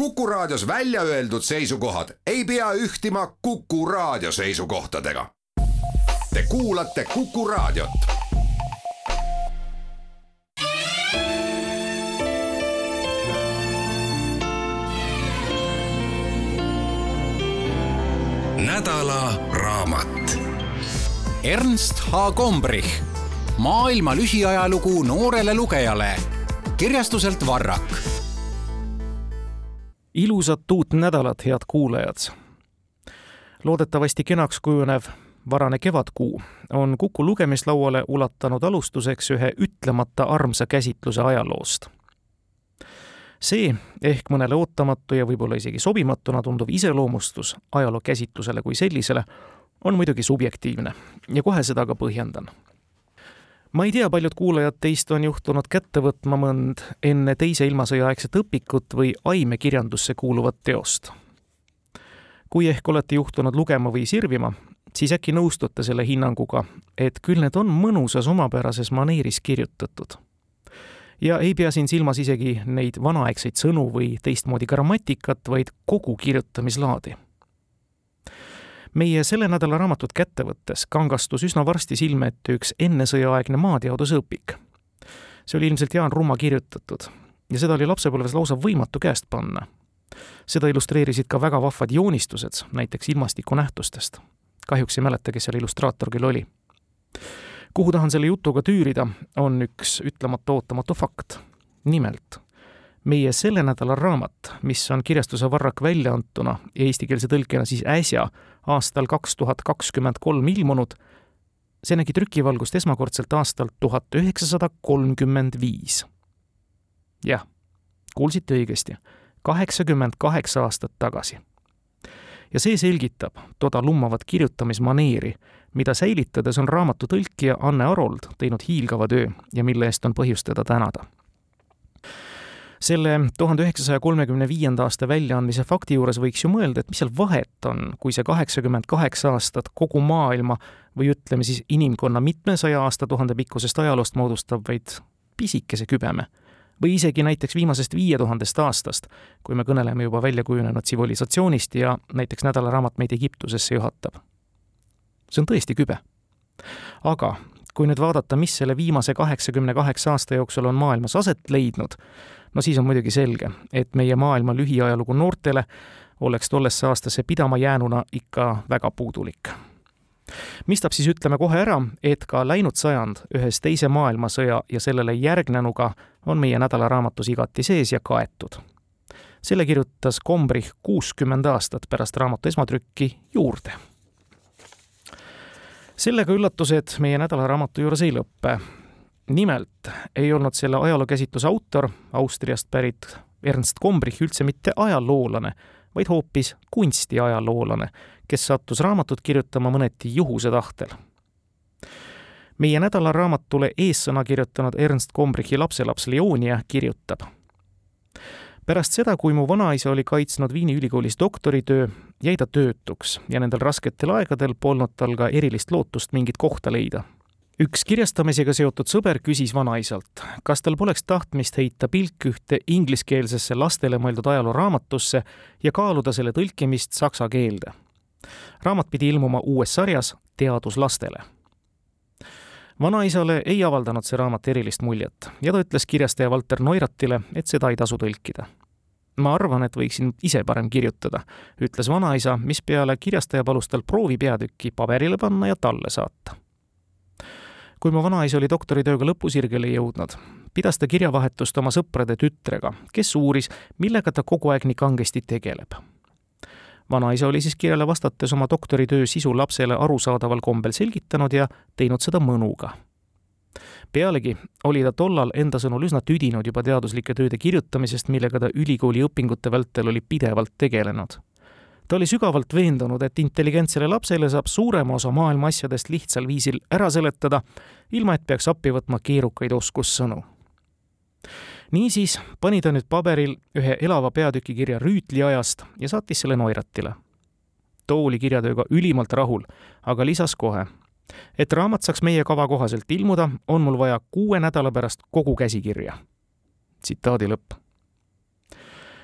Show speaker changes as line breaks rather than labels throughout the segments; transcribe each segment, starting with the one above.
Kuku Raadios välja öeldud seisukohad ei pea ühtima Kuku Raadio seisukohtadega. Te kuulate Kuku Raadiot. nädala raamat.
Ernst H. Gombrich, maailma lühiajalugu noorele lugejale, kirjastuselt Varrak
ilusat uut nädalat, head kuulajad! loodetavasti kenaks kujunev varane kevadkuu on Kuku lugemislauale ulatanud alustuseks ühe ütlemata armsa käsitluse ajaloost. see ehk mõnele ootamatu ja võib-olla isegi sobimatuna tunduv iseloomustus ajaloo käsitlusele kui sellisele on muidugi subjektiivne ja kohe seda ka põhjendan ma ei tea, paljud kuulajad teist on juhtunud kätte võtma mõnd enne teise ilmasõja aegset õpikut või aimekirjandusse kuuluvat teost. kui ehk olete juhtunud lugema või sirvima, siis äkki nõustute selle hinnanguga, et küll need on mõnusas omapärases maneeris kirjutatud. ja ei pea siin silmas isegi neid vanaaegseid sõnu või teistmoodi grammatikat, vaid kogu kirjutamislaadi meie selle nädala raamatut kätte võttes kangastus üsna varsti silme ette üks ennesõjaaegne maateadusõpik. see oli ilmselt Jaan Rumma kirjutatud ja seda oli lapsepõlves lausa võimatu käest panna. seda illustreerisid ka väga vahvad joonistused, näiteks ilmastikunähtustest. kahjuks ei mäleta, kes seal illustraator küll oli. kuhu tahan selle jutuga tüürida, on üks ütlemata ootamatu fakt. nimelt meie selle nädala raamat, mis on kirjastuse Varrak väljaantuna ja eestikeelse tõlkena siis äsja, aastal kaks tuhat kakskümmend kolm ilmunud, see nägi trükivalgust esmakordselt aastal tuhat üheksasada kolmkümmend viis. jah, kuulsite õigesti, kaheksakümmend kaheksa aastat tagasi. ja see selgitab toda lummavat kirjutamismaneeri, mida säilitades on raamatu tõlkija Anne Arold teinud hiilgava töö ja mille eest on põhjust teda tänada selle tuhande üheksasaja kolmekümne viienda aasta väljaandmise fakti juures võiks ju mõelda, et mis seal vahet on, kui see kaheksakümmend kaheksa aastat kogu maailma või ütleme siis inimkonna mitmesaja aastatuhande pikkusest ajaloost moodustab vaid pisikese kübeme. või isegi näiteks viimasest viie tuhandest aastast, kui me kõneleme juba välja kujunenud tsivilisatsioonist ja näiteks nädalaraamat meid Egiptusesse juhatab. see on tõesti kübe. aga kui nüüd vaadata, mis selle viimase kaheksakümne kaheksa aasta jooksul on maailmas aset leidnud, no siis on muidugi selge, et meie maailma lühiajalugu noortele oleks tollesse aastasse pidama jäänuna ikka väga puudulik. mistap siis ütleme kohe ära, et ka läinud sajand ühes teise maailmasõja ja sellele järgnenuga on meie nädalaraamatus igati sees ja kaetud. selle kirjutas Kombrich kuuskümmend aastat pärast raamatu esmatrükki juurde sellega üllatused meie nädalaraamatu juures ei lõppe nimelt ei olnud selle ajalookäsitluse autor, Austriast pärit Ernst Gombrich üldse mitte ajaloolane, vaid hoopis kunstiajaloolane, kes sattus raamatut kirjutama mõneti juhuse tahtel. meie nädalaraamatule eessõna kirjutanud Ernst Gombrichi lapselaps Leonia kirjutab. Pärast seda, kui mu vanaisa oli kaitsnud Viini ülikoolis doktoritöö, jäi ta töötuks ja nendel rasketel aegadel polnud tal ka erilist lootust mingit kohta leida üks kirjastamisega seotud sõber küsis vanaisalt, kas tal poleks tahtmist heita pilk ühte ingliskeelsesse lastele mõeldud ajalooraamatusse ja kaaluda selle tõlkimist saksa keelde. raamat pidi ilmuma uues sarjas Teadus lastele. Vanaisale ei avaldanud see raamat erilist muljet ja ta ütles kirjastaja Valter Neuratile, et seda ei tasu tõlkida ma arvan, et võiksin ise parem kirjutada, ütles vanaisa, mispeale kirjastaja palus tal proovipeatüki paberile panna ja talle saata kui mu vanaisa oli doktoritööga lõpusirgele jõudnud, pidas ta kirjavahetust oma sõprade tütrega, kes uuris, millega ta kogu aeg nii kangesti tegeleb. Vanaisa oli siis kirjale vastates oma doktoritöö sisu lapsele arusaadaval kombel selgitanud ja teinud seda mõnuga. pealegi oli ta tollal enda sõnul üsna tüdinud juba teaduslike tööde kirjutamisest, millega ta ülikooli õpingute vältel oli pidevalt tegelenud ta oli sügavalt veendunud, et intelligentsele lapsele saab suurema osa maailma asjadest lihtsal viisil ära seletada, ilma et peaks appi võtma keerukaid oskussõnu. Niisiis pani ta nüüd paberil ühe elava peatüki kirja Rüütli ajast ja saatis selle Noiratile. too oli kirjatööga ülimalt rahul, aga lisas kohe, et raamat saaks meie kava kohaselt ilmuda, on mul vaja kuue nädala pärast kogu käsikirja. tsitaadi lõpp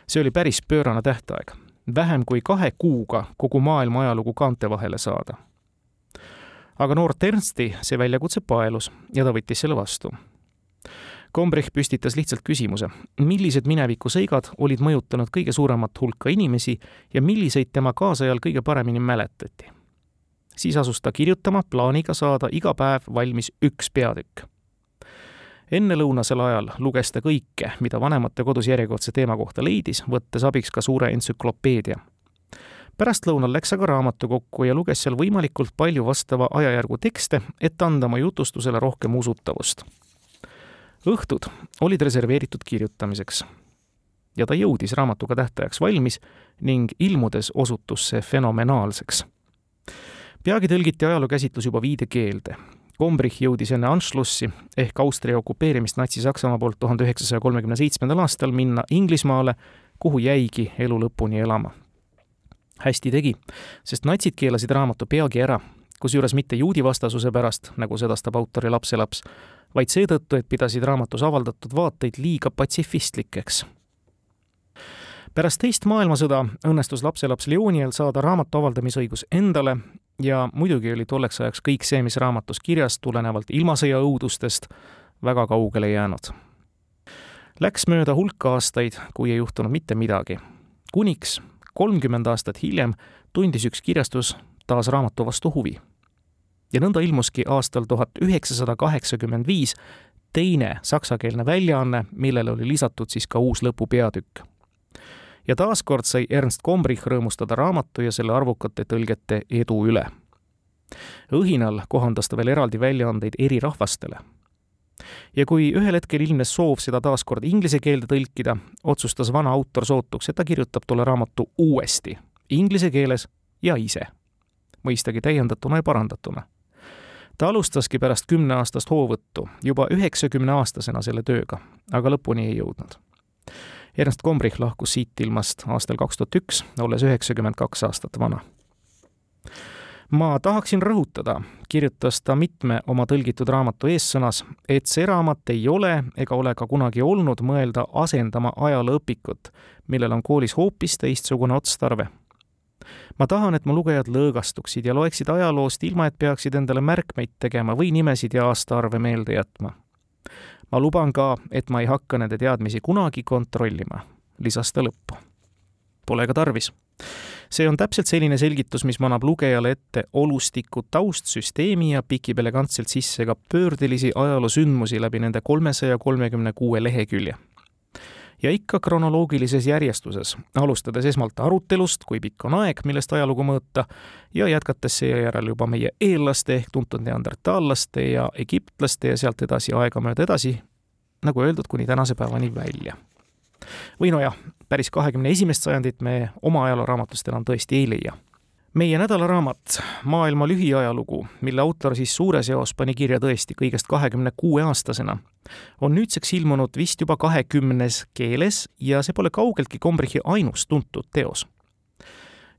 see oli päris pöörane tähtaeg, vähem kui kahe kuuga kogu maailma ajalugu kaante vahele saada. aga noort Ernsti see väljakutse paelus ja ta võttis selle vastu. Kombrich püstitas lihtsalt küsimuse, millised minevikusõigad olid mõjutanud kõige suuremat hulka inimesi ja milliseid tema kaasajal kõige paremini mäletati. siis asus ta kirjutama plaaniga saada iga päev valmis üks peatükk ennelõunasel ajal luges ta kõike, mida vanematekodus järjekordse teema kohta leidis, võttes abiks ka suure entsüklopeedia. pärastlõunal läks aga raamatukokku ja luges seal võimalikult palju vastava ajajärgu tekste, et anda oma jutustusele rohkem usutavust. Õhtud olid reserveeritud kirjutamiseks ja ta jõudis raamatuga tähtajaks valmis ning ilmudes osutus see fenomenaalseks. peagi tõlgiti ajalookäsitlus juba viidekeelde Gombrich jõudis enne Anschlussi ehk Austria okupeerimist Natsi-Saksamaa poolt tuhande üheksasaja kolmekümne seitsmendal aastal minna Inglismaale, kuhu jäigi elu lõpuni elama. hästi tegi, sest natsid keelasid raamatu peagi ära, kusjuures mitte juudi vastasuse pärast, nagu sedastab autori lapselaps, vaid seetõttu, et pidasid raamatus avaldatud vaateid liiga patsifistlikeks pärast teist maailmasõda õnnestus lapselaps Leoniel saada raamatu avaldamisõigus endale ja muidugi oli tolleks ajaks kõik see, mis raamatus kirjas, tulenevalt ilmasõja õudustest, väga kaugele jäänud. Läks mööda hulk aastaid, kui ei juhtunud mitte midagi. kuniks kolmkümmend aastat hiljem tundis üks kirjastus taas raamatu vastu huvi. Ja nõnda ilmuski aastal tuhat üheksasada kaheksakümmend viis teine saksakeelne väljaanne, millele oli lisatud siis ka uus lõpupeatükk ja taaskord sai Ernst Gombrich rõõmustada raamatu ja selle arvukate tõlgete edu üle. õhinal kohandas ta veel eraldi väljaandeid eri rahvastele. ja kui ühel hetkel ilmnes soov seda taaskord inglise keelde tõlkida, otsustas vana autor sootuks, et ta kirjutab tolle raamatu uuesti, inglise keeles ja ise. mõistagi täiendatuna ja parandatuna ta alustaski pärast kümneaastast hoovõttu juba üheksakümne aastasena selle tööga, aga lõpuni ei jõudnud Ernst Gombrich lahkus siit ilmast aastal kaks tuhat üks, olles üheksakümmend kaks aastat vana. ma tahaksin rõhutada, kirjutas ta mitme oma tõlgitud raamatu eessõnas, et see raamat ei ole ega ole ka kunagi olnud mõelda asendama ajalooõpikut, millel on koolis hoopis teistsugune otstarve ma tahan, et mu lugejad lõõgastuksid ja loeksid ajaloost, ilma et peaksid endale märkmeid tegema või nimesid ja aastaarve meelde jätma ma luban ka, et ma ei hakka nende teadmisi kunagi kontrollima, lisas ta lõppu. Pole ka tarvis. see on täpselt selline selgitus, mis manab lugejale ette olustiku taustsüsteemi ja pikib elegantselt sisse ka pöördelisi ajaloosündmusi läbi nende kolmesaja kolmekümne kuue lehekülje ja ikka kronoloogilises järjestuses, alustades esmalt arutelust, kui pikk on aeg, millest ajalugu mõõta, ja jätkates seejärel juba meie eellaste ehk tuntud neandertaallaste ja egiptlaste ja sealt edasi aegamööda edasi, nagu öeldud, kuni tänase päevani välja. või nojah, päris kahekümne esimest sajandit me oma ajalooraamatust enam tõesti ei leia meie nädalaraamat Maailma lühiajalugu, mille autor siis suures eos pani kirja tõesti kõigest kahekümne kuue aastasena, on nüüdseks ilmunud vist juba kahekümnes keeles ja see pole kaugeltki Gombrichi ainus tuntud teos.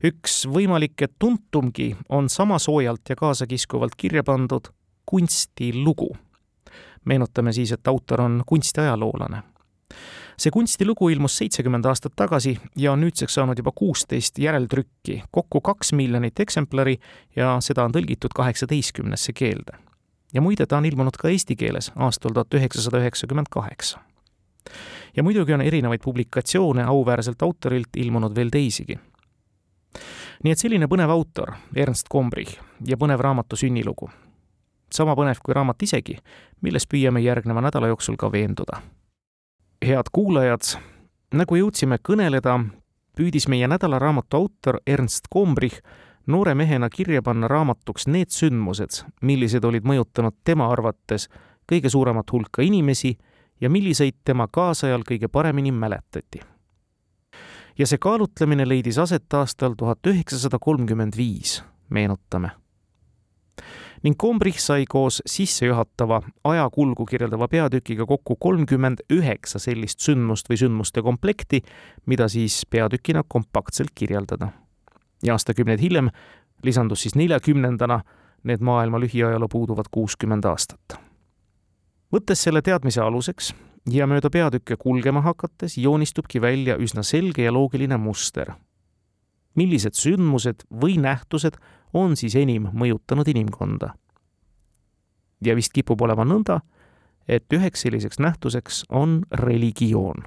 üks võimalikke tuntumgi on sama soojalt ja kaasakiskuvalt kirja pandud kunstilugu. meenutame siis, et autor on kunstiajaloolane see kunstilugu ilmus seitsekümmend aastat tagasi ja on nüüdseks saanud juba kuusteist järeltrükki, kokku kaks miljonit eksemplari ja seda on tõlgitud kaheksateistkümnesse keelde. ja muide, ta on ilmunud ka eesti keeles aastal tuhat üheksasada üheksakümmend kaheksa. ja muidugi on erinevaid publikatsioone auväärselt autorilt ilmunud veel teisigi nii et selline põnev autor, Ernst Gombrich, ja põnev raamatu sünnilugu. sama põnev kui raamat isegi, milles püüame järgneva nädala jooksul ka veenduda head kuulajad, nagu jõudsime kõneleda, püüdis meie nädalaraamatu autor Ernst Kombrich noore mehena kirja panna raamatuks need sündmused, millised olid mõjutanud tema arvates kõige suuremat hulka inimesi ja milliseid tema kaasajal kõige paremini mäletati. ja see kaalutlemine leidis aset aastal tuhat üheksasada kolmkümmend viis, meenutame ning Kombrich sai koos sissejuhatava ajakulgu kirjeldava peatükiga kokku kolmkümmend üheksa sellist sündmust või sündmuste komplekti, mida siis peatükina kompaktselt kirjeldada. ja aastakümneid hiljem lisandus siis neljakümnendana need maailma lühiajaloo puuduvad kuuskümmend aastat. võttes selle teadmise aluseks ja mööda peatükke kulgema hakates joonistubki välja üsna selge ja loogiline muster. millised sündmused või nähtused on siis enim mõjutanud inimkonda? ja vist kipub olema nõnda, et üheks selliseks nähtuseks on religioon,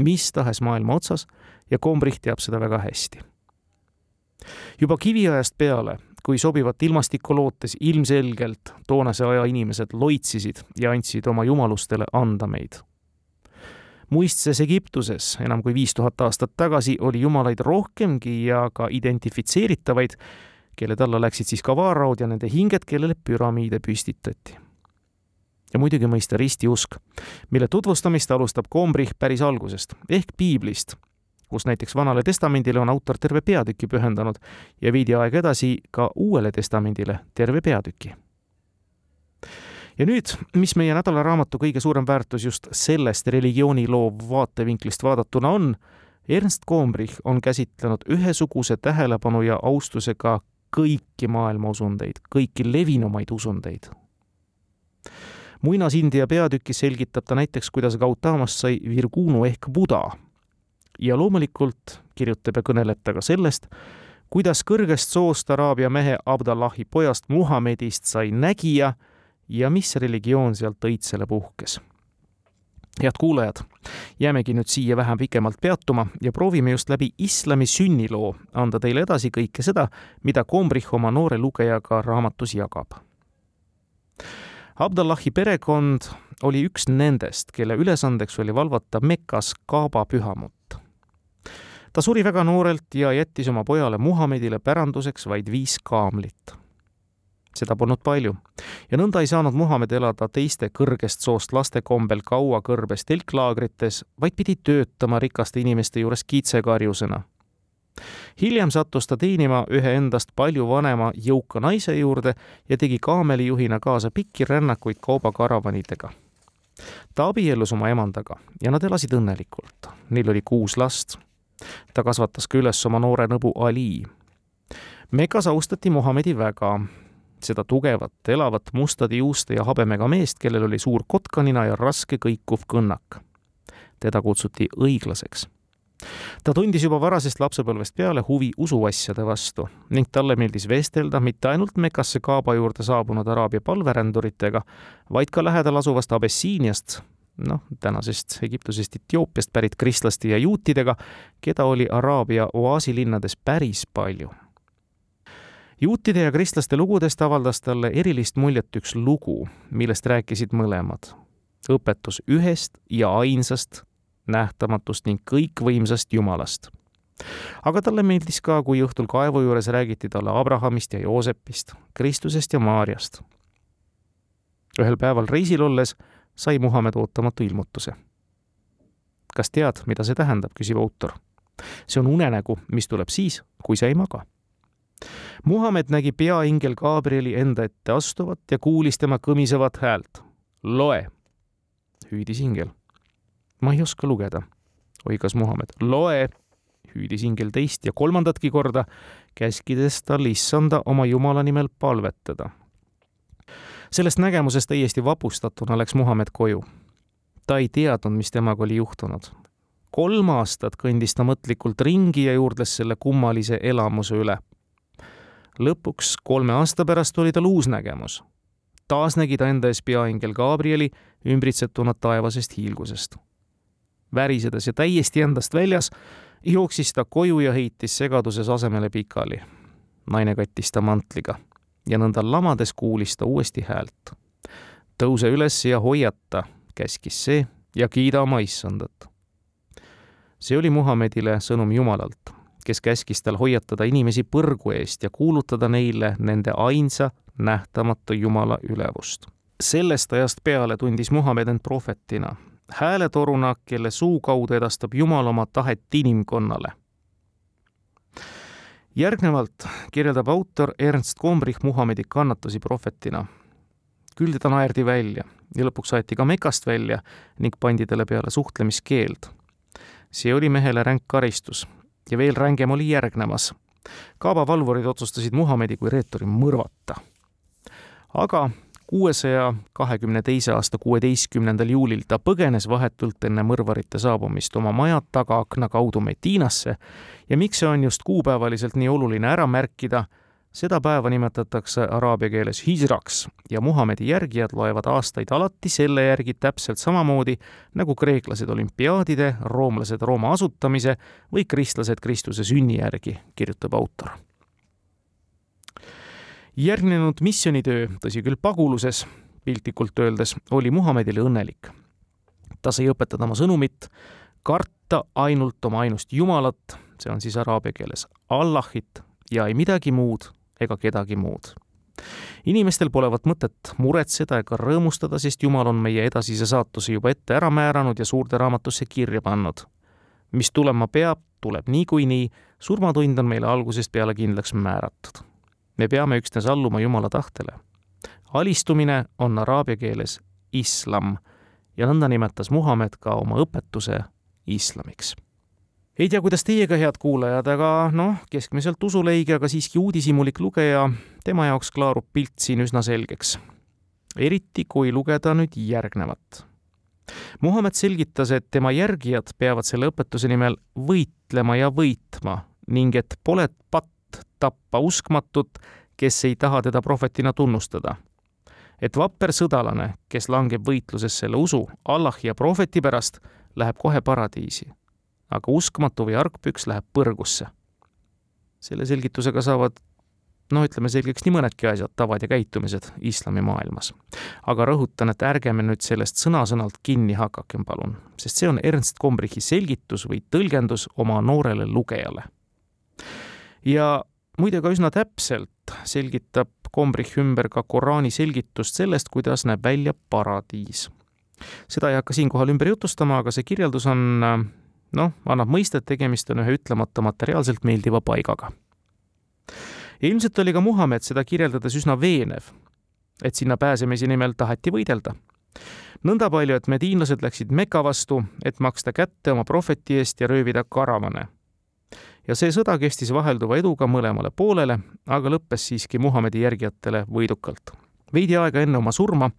mis tahes maailma otsas ja Kombrich teab seda väga hästi. juba kiviajast peale kui sobivat ilmastikku lootes ilmselgelt toonase aja inimesed loitsisid ja andsid oma jumalustele andameid. muistses Egiptuses enam kui viis tuhat aastat tagasi oli jumalaid rohkemgi ja ka identifitseeritavaid, kelle alla läksid siis ka vaaraod ja nende hinged, kellele püramiide püstitati. ja muidugi mõista ristiusk, mille tutvustamist alustab Kombrich päris algusest ehk piiblist kus näiteks Vanale Testamendile on autor terve peatüki pühendanud ja veidi aega edasi ka Uuele Testamendile terve peatüki. ja nüüd, mis meie nädalaraamatu kõige suurem väärtus just sellest religiooniloo vaatevinklist vaadatuna on, Ernst Kombrich on käsitlenud ühesuguse tähelepanu ja austusega kõiki maailma usundeid, kõiki levinumaid usundeid muinas-India peatükis selgitab ta näiteks, kuidas Gautamast sai Virgunu ehk Buda ja loomulikult kirjutab ja kõneleb ta ka sellest, kuidas kõrgest soost araabia mehe Abdallahi pojast Muhamedist sai nägija ja mis religioon sealt õitsele puhkes. Head kuulajad, jäämegi nüüd siia vähem pikemalt peatuma ja proovime just läbi islami sünniloo anda teile edasi kõike seda, mida Kombrich oma noore lugejaga raamatus jagab. Abdallahi perekond oli üks nendest, kelle ülesandeks oli valvata Mekas Kaaba pühamut ta suri väga noorelt ja jättis oma pojale Muhamedile päranduseks vaid viis kaamlit. Seda polnud palju ja nõnda ei saanud Muhamed elada teiste kõrgest soost laste kombel kaua kõrbes telklaagrites, vaid pidi töötama rikaste inimeste juures kiitsekarjusena. hiljem sattus ta teenima ühe endast palju vanema jõuka naise juurde ja tegi kaamelijuhina kaasa pikki rännakuid kaubakaravanidega ta abiellus oma emandaga ja nad elasid õnnelikult. Neil oli kuus last ta kasvatas ka üles oma noore nõbu Ali. Mekas austati Muhamedi väga, seda tugevat, elavat, mustade juuste ja habemega meest, kellel oli suur kotkanina ja raske kõikuv kõnnak. teda kutsuti õiglaseks ta tundis juba varasest lapsepõlvest peale huvi usuasjade vastu ning talle meeldis vestelda mitte ainult Mekasse Kaaba juurde saabunud Araabia palveränduritega, vaid ka lähedal asuvast Abessiiniast noh, tänasest Egiptusest, Etioopiast pärit kristlaste ja juutidega, keda oli Araabia oaasilinnades päris palju. Juutide ja kristlaste lugudest avaldas talle erilist muljet üks lugu, millest rääkisid mõlemad. õpetus ühest ja ainsast, nähtamatust ning kõikvõimsast Jumalast aga talle meeldis ka, kui õhtul kaevu juures räägiti talle Abrahamist ja Joosepist, Kristusest ja Maarjast. ühel päeval reisil olles sai Muhamed ootamatu ilmutuse. kas tead, mida see tähendab, küsib autor. see on unenägu, mis tuleb siis, kui sa ei maga. Muhamed nägi peaingel Gabrieli enda ette astuvat ja kuulis tema kõmisevat häält. loe, hüüdis ingel. ma ei oska lugeda, oigas Muhamed. loe, hüüdis ingel teist ja kolmandatki korda, käskides tal issanda oma jumala nimel palvetada sellest nägemusest täiesti vapustatuna läks Muhamed koju. ta ei teadnud, mis temaga oli juhtunud. kolm aastat kõndis ta mõtlikult ringi ja juurdles selle kummalise elamuse üle. Lõpuks kolme aasta pärast oli tal uus nägemus. taas nägi ta enda ees peaingel Gabrieli ümbritsetuna taevasest hiilgusest. värisedes ja täiesti endast väljas, jooksis ta koju ja heitis segaduses asemele pikali. naine kattis ta mantliga ja nõnda lamades kuulis ta uuesti häält. tõuse üles ja hoiata, käskis see ja kiida oma issandat. see oli Muhamedile sõnum Jumalalt, kes käskis tal hoiatada inimesi põrgu eest ja kuulutada neile nende ainsa nähtamatu Jumala ülevust. sellest ajast peale tundis Muhamed end prohvetina, hääletoruna, kelle suu kaudu edastab Jumal oma tahet inimkonnale järgnevalt kirjeldab autor Ernst Kombrich Muhamedi kannatusi prohvetina. küll teda naerdi välja ja lõpuks aeti ka Mekast välja ning pandi talle peale suhtlemiskeeld. see oli mehele ränk karistus ja veel rängem oli järgnemas. Kaaba valvurid otsustasid Muhamedi kui reeturi mõrvata. aga kuuesaja kahekümne teise aasta kuueteistkümnendal juulil ta põgenes vahetult enne mõrvarite saabumist oma maja tagaakna kaudu Medinasse ja miks see on just kuupäevaliselt nii oluline ära märkida, seda päeva nimetatakse araabia keeles hijraks ja Muhamedi järgijad loevad aastaid alati selle järgi täpselt samamoodi nagu kreeklased olümpiaadide, roomlased Rooma asutamise või kristlased Kristuse sünni järgi, kirjutab autor järgnenud missioonitöö, tõsi küll paguluses, piltlikult öeldes, oli Muhamedile õnnelik. ta sai õpetada oma sõnumit, karta ainult oma ainust Jumalat, see on siis araabia keeles Allahit, ja ei midagi muud ega kedagi muud. inimestel polevat mõtet muretseda ega rõõmustada, sest Jumal on meie edasise saatuse juba ette ära määranud ja suurde raamatusse kirja pannud. mis tulema peab, tuleb niikuinii, surmatund on meile algusest peale kindlaks määratud me peame üksnes alluma Jumala tahtele. alistumine on araabia keeles islam ja nõnda nimetas Muhamed ka oma õpetuse islamiks. Ei tea, kuidas teiega, head kuulajad, aga noh, keskmiselt usuleige, aga siiski uudishimulik lugeja, tema jaoks klaarub pilt siin üsna selgeks. eriti, kui lugeda nüüd järgnevat Muhamed selgitas, et tema järgijad peavad selle õpetuse nimel võitlema ja võitma ning et pole patt tappa uskmatut, kes ei taha teda prohvetina tunnustada. et vapper sõdalane, kes langeb võitluses selle usu, Allahi ja prohveti pärast, läheb kohe paradiisi. Aga uskmatu või argpüks läheb põrgusse. selle selgitusega saavad noh, ütleme selgeks nii mõnedki asjad, tavad ja käitumised islamimaailmas. aga rõhutan, et ärge me nüüd sellest sõna-sõnalt kinni hakakem, palun, sest see on Ernst Gombrichi selgitus või tõlgendus oma noorele lugejale. ja muide ka üsna täpselt selgitab Kombrich ümber ka Koraani selgitust sellest, kuidas näeb välja paradiis. seda ei hakka siinkohal ümber jutustama, aga see kirjeldus on noh, annab mõista, et tegemist on ühe ütlemata materiaalselt meeldiva paigaga. ilmselt oli ka Muhamed seda kirjeldades üsna veenev, et sinna pääsemise nimel taheti võidelda. nõnda palju, et mediinlased läksid Meka vastu, et maksta kätte oma prohveti eest ja röövida karavane ja see sõda kestis vahelduva eduga mõlemale poolele, aga lõppes siiski Muhamedi järgijatele võidukalt. Veidi aega enne oma surma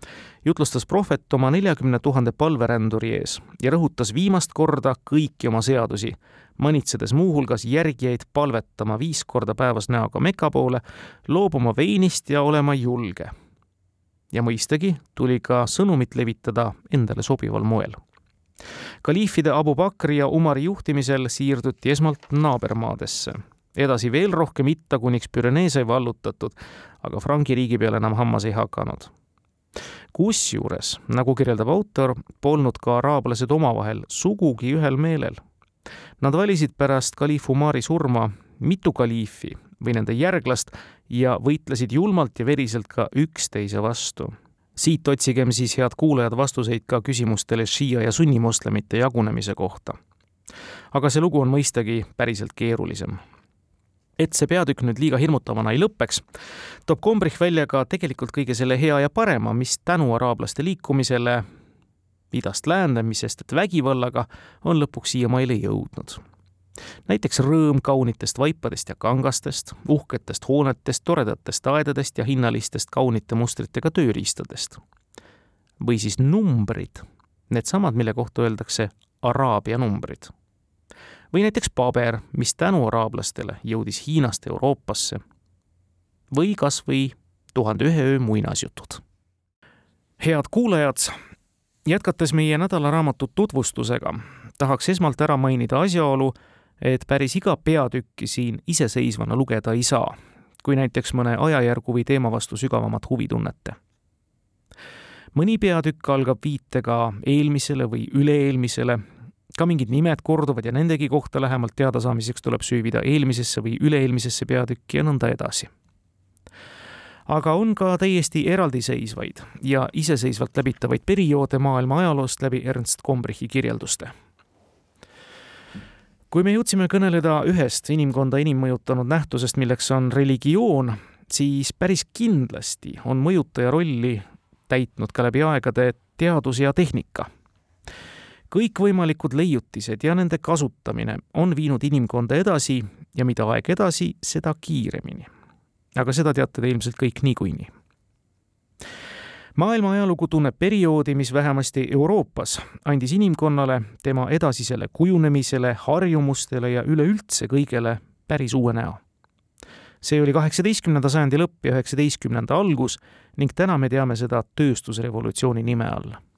jutlustas prohvet oma neljakümne tuhande palveränduri ees ja rõhutas viimast korda kõiki oma seadusi, manitsedes muuhulgas järgijaid palvetama viis korda päevas näoga Meka poole, loobuma veinist ja olema julge. ja mõistagi tuli ka sõnumit levitada endale sobival moel kaliifide Abu Bakri ja Umari juhtimisel siirduti esmalt naabermaadesse. Edasi veel rohkem itta, kuniks Pürenee sai vallutatud, aga Frangi riigi peale enam hammas ei hakanud. kusjuures, nagu kirjeldab autor, polnud ka araablased omavahel sugugi ühel meelel. Nad valisid pärast kaliif Umari surma mitu kaliifi või nende järglast ja võitlesid julmalt ja veriselt ka üksteise vastu siit otsigem siis, head kuulajad, vastuseid ka küsimustele šiia ja sunnimoslemite jagunemise kohta. aga see lugu on mõistagi päriselt keerulisem. Et see peatükk nüüd liiga hirmutavana ei lõpeks, toob Kombrich välja ka tegelikult kõige selle hea ja parema, mis tänu araablaste liikumisele idast läände, mis sest et vägivallaga on lõpuks siiamaale jõudnud näiteks rõõm kaunitest vaipadest ja kangastest, uhketest hoonetest, toredatest aedadest ja hinnalistest kaunite mustritega tööriistadest. või siis numbrid, needsamad, mille kohta öeldakse araabia numbrid. Või näiteks paber, mis tänu araablastele jõudis Hiinast Euroopasse. või kas või Tuhande ühe öö muinasjutud. head kuulajad, jätkates meie nädalaraamatu tutvustusega, tahaks esmalt ära mainida asjaolu, et päris iga peatükki siin iseseisvana lugeda ei saa, kui näiteks mõne ajajärgu või teema vastu sügavamat huvi tunnete. mõni peatükk algab viitega eelmisele või üle-eelmisele, ka mingid nimed korduvad ja nendegi kohta lähemalt teadasaamiseks tuleb süüvida eelmisesse või üle-eelmisesse peatükki ja nõnda edasi aga on ka täiesti eraldiseisvaid ja iseseisvalt läbitavaid perioode maailma ajaloost läbi Ernst Gombrichi kirjelduste kui me jõudsime kõneleda ühest inimkonda enim mõjutanud nähtusest, milleks on religioon, siis päris kindlasti on mõjutaja rolli täitnud ka läbi aegade teadus ja tehnika. Kõikvõimalikud leiutised ja nende kasutamine on viinud inimkonda edasi ja mida aeg edasi, seda kiiremini. aga seda teate te ilmselt kõik niikuinii maailma ajalugu tunneb perioodi, mis vähemasti Euroopas andis inimkonnale, tema edasisele kujunemisele, harjumustele ja üleüldse kõigele päris uue näo. see oli kaheksateistkümnenda sajandi lõpp ja üheksateistkümnenda algus ning täna me teame seda tööstusrevolutsiooni nime all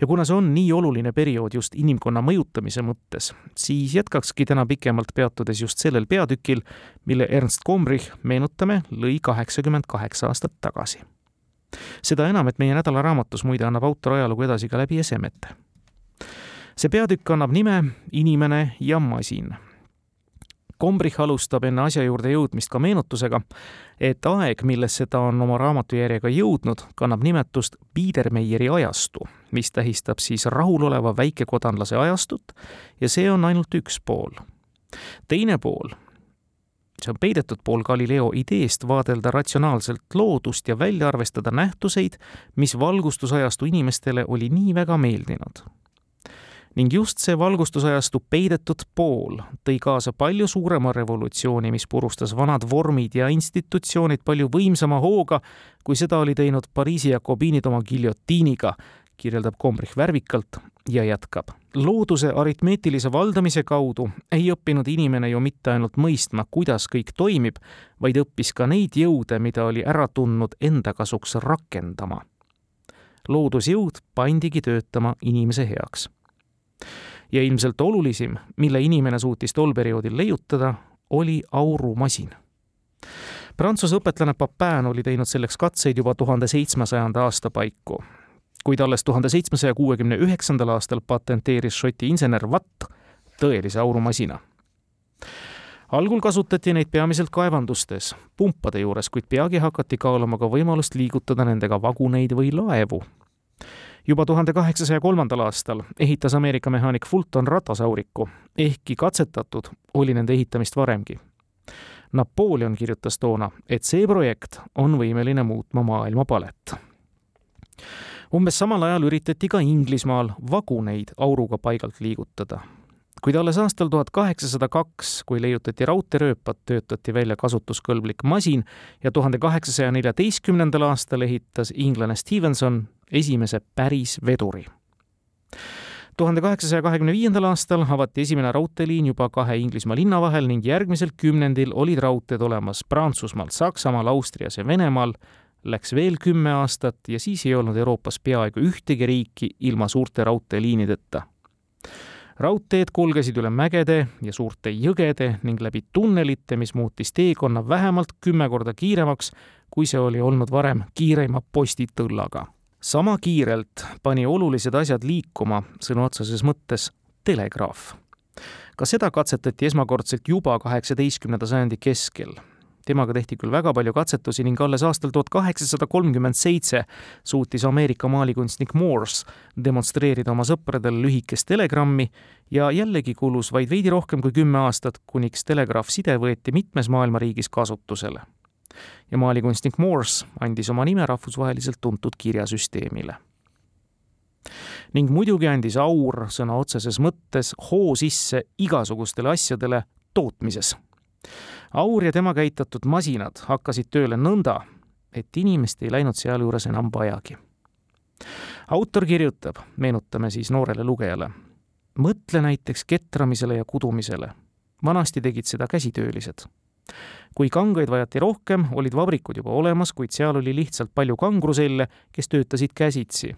ja kuna see on nii oluline periood just inimkonna mõjutamise mõttes, siis jätkakski täna pikemalt peatudes just sellel peatükil, mille Ernst Gombrich, meenutame, lõi kaheksakümmend kaheksa aastat tagasi seda enam, et meie nädalaraamatus muide annab autor ajalugu edasi ka läbi esemete. see peatükk annab nime Inimene ja masin. Kombrich alustab enne asja juurde jõudmist ka meenutusega, et aeg, millesse ta on oma raamatujärjega jõudnud, kannab nimetust Biedermeieri ajastu, mis tähistab siis rahuloleva väikekodanlase ajastut ja see on ainult üks pool. teine pool see on peidetud pool Galileo ideest vaadelda ratsionaalselt loodust ja välja arvestada nähtuseid, mis valgustusajastu inimestele oli nii väga meeldinud. Ning just see valgustusajastu peidetud pool tõi kaasa palju suurema revolutsiooni, mis purustas vanad vormid ja institutsioonid palju võimsama hooga, kui seda oli teinud Pariisi jakobiinid oma giljotiiniga, kirjeldab Kombrich värvikalt ja jätkab. looduse aritmeetilise valdamise kaudu ei õppinud inimene ju mitte ainult mõistma, kuidas kõik toimib, vaid õppis ka neid jõude, mida oli ära tundnud enda kasuks rakendama. loodusjõud pandigi töötama inimese heaks. Ja ilmselt olulisim, mille inimene suutis tol perioodil leiutada, oli aurumasin Prantsuse õpetlane Papin oli teinud selleks katseid juba tuhande seitsmesajanda aasta paiku kuid alles tuhande seitsmesaja kuuekümne üheksandal aastal patenteeris Šoti insener Watt tõelise aurumasina. algul kasutati neid peamiselt kaevandustes, pumpade juures, kuid peagi hakati kaaluma ka võimalust liigutada nendega vaguneid või laevu. Juba tuhande kaheksasaja kolmandal aastal ehitas Ameerika mehaanik Fulton ratasauriku, ehkki katsetatud oli nende ehitamist varemgi Napoleon kirjutas toona, et see projekt on võimeline muutma maailma palet umbes samal ajal üritati ka Inglismaal vaguneid auruga paigalt liigutada. Kuid alles aastal tuhat kaheksasada kaks, kui leiutati raudteerööpad, töötati välja kasutuskõlblik masin ja tuhande kaheksasaja neljateistkümnendal aastal ehitas inglane Stevenson esimese päris veduri tuhande kaheksasaja kahekümne viiendal aastal avati esimene raudteeliin juba kahe Inglismaa linna vahel ning järgmisel kümnendil olid raudteed olemas Prantsusmaal, Saksamaal, Austrias ja Venemaal Läks veel kümme aastat ja siis ei olnud Euroopas peaaegu ühtegi riiki ilma suurte raudteeliinideta. Raudteed kulgesid üle mägede ja suurte jõgede ning läbi tunnelite, mis muutis teekonna vähemalt kümme korda kiiremaks, kui see oli olnud varem kiireima postitõllaga. sama kiirelt pani olulised asjad liikuma sõna otseses mõttes telegraaf ka seda katsetati esmakordselt juba kaheksateistkümnenda sajandi keskel temaga tehti küll väga palju katsetusi ning alles aastal tuhat kaheksasada kolmkümmend seitse suutis Ameerika maalikunstnik Morse demonstreerida oma sõpradele lühikest telegrammi ja jällegi kulus vaid veidi rohkem kui kümme aastat, kuniks telegraafside võeti mitmes maailma riigis kasutusele. ja maalikunstnik Morse andis oma nime rahvusvaheliselt tuntud kirjasüsteemile ning muidugi andis aur sõna otseses mõttes hoo sisse igasugustele asjadele tootmises Aur ja tema käitatud masinad hakkasid tööle nõnda, et inimest ei läinud sealjuures enam vajagi. autor kirjutab, meenutame siis noorele lugejale, mõtle näiteks ketramisele ja kudumisele. vanasti tegid seda käsitöölised. kui kangaid vajati rohkem, olid vabrikud juba olemas, kuid seal oli lihtsalt palju kangruselle, kes töötasid käsitsi.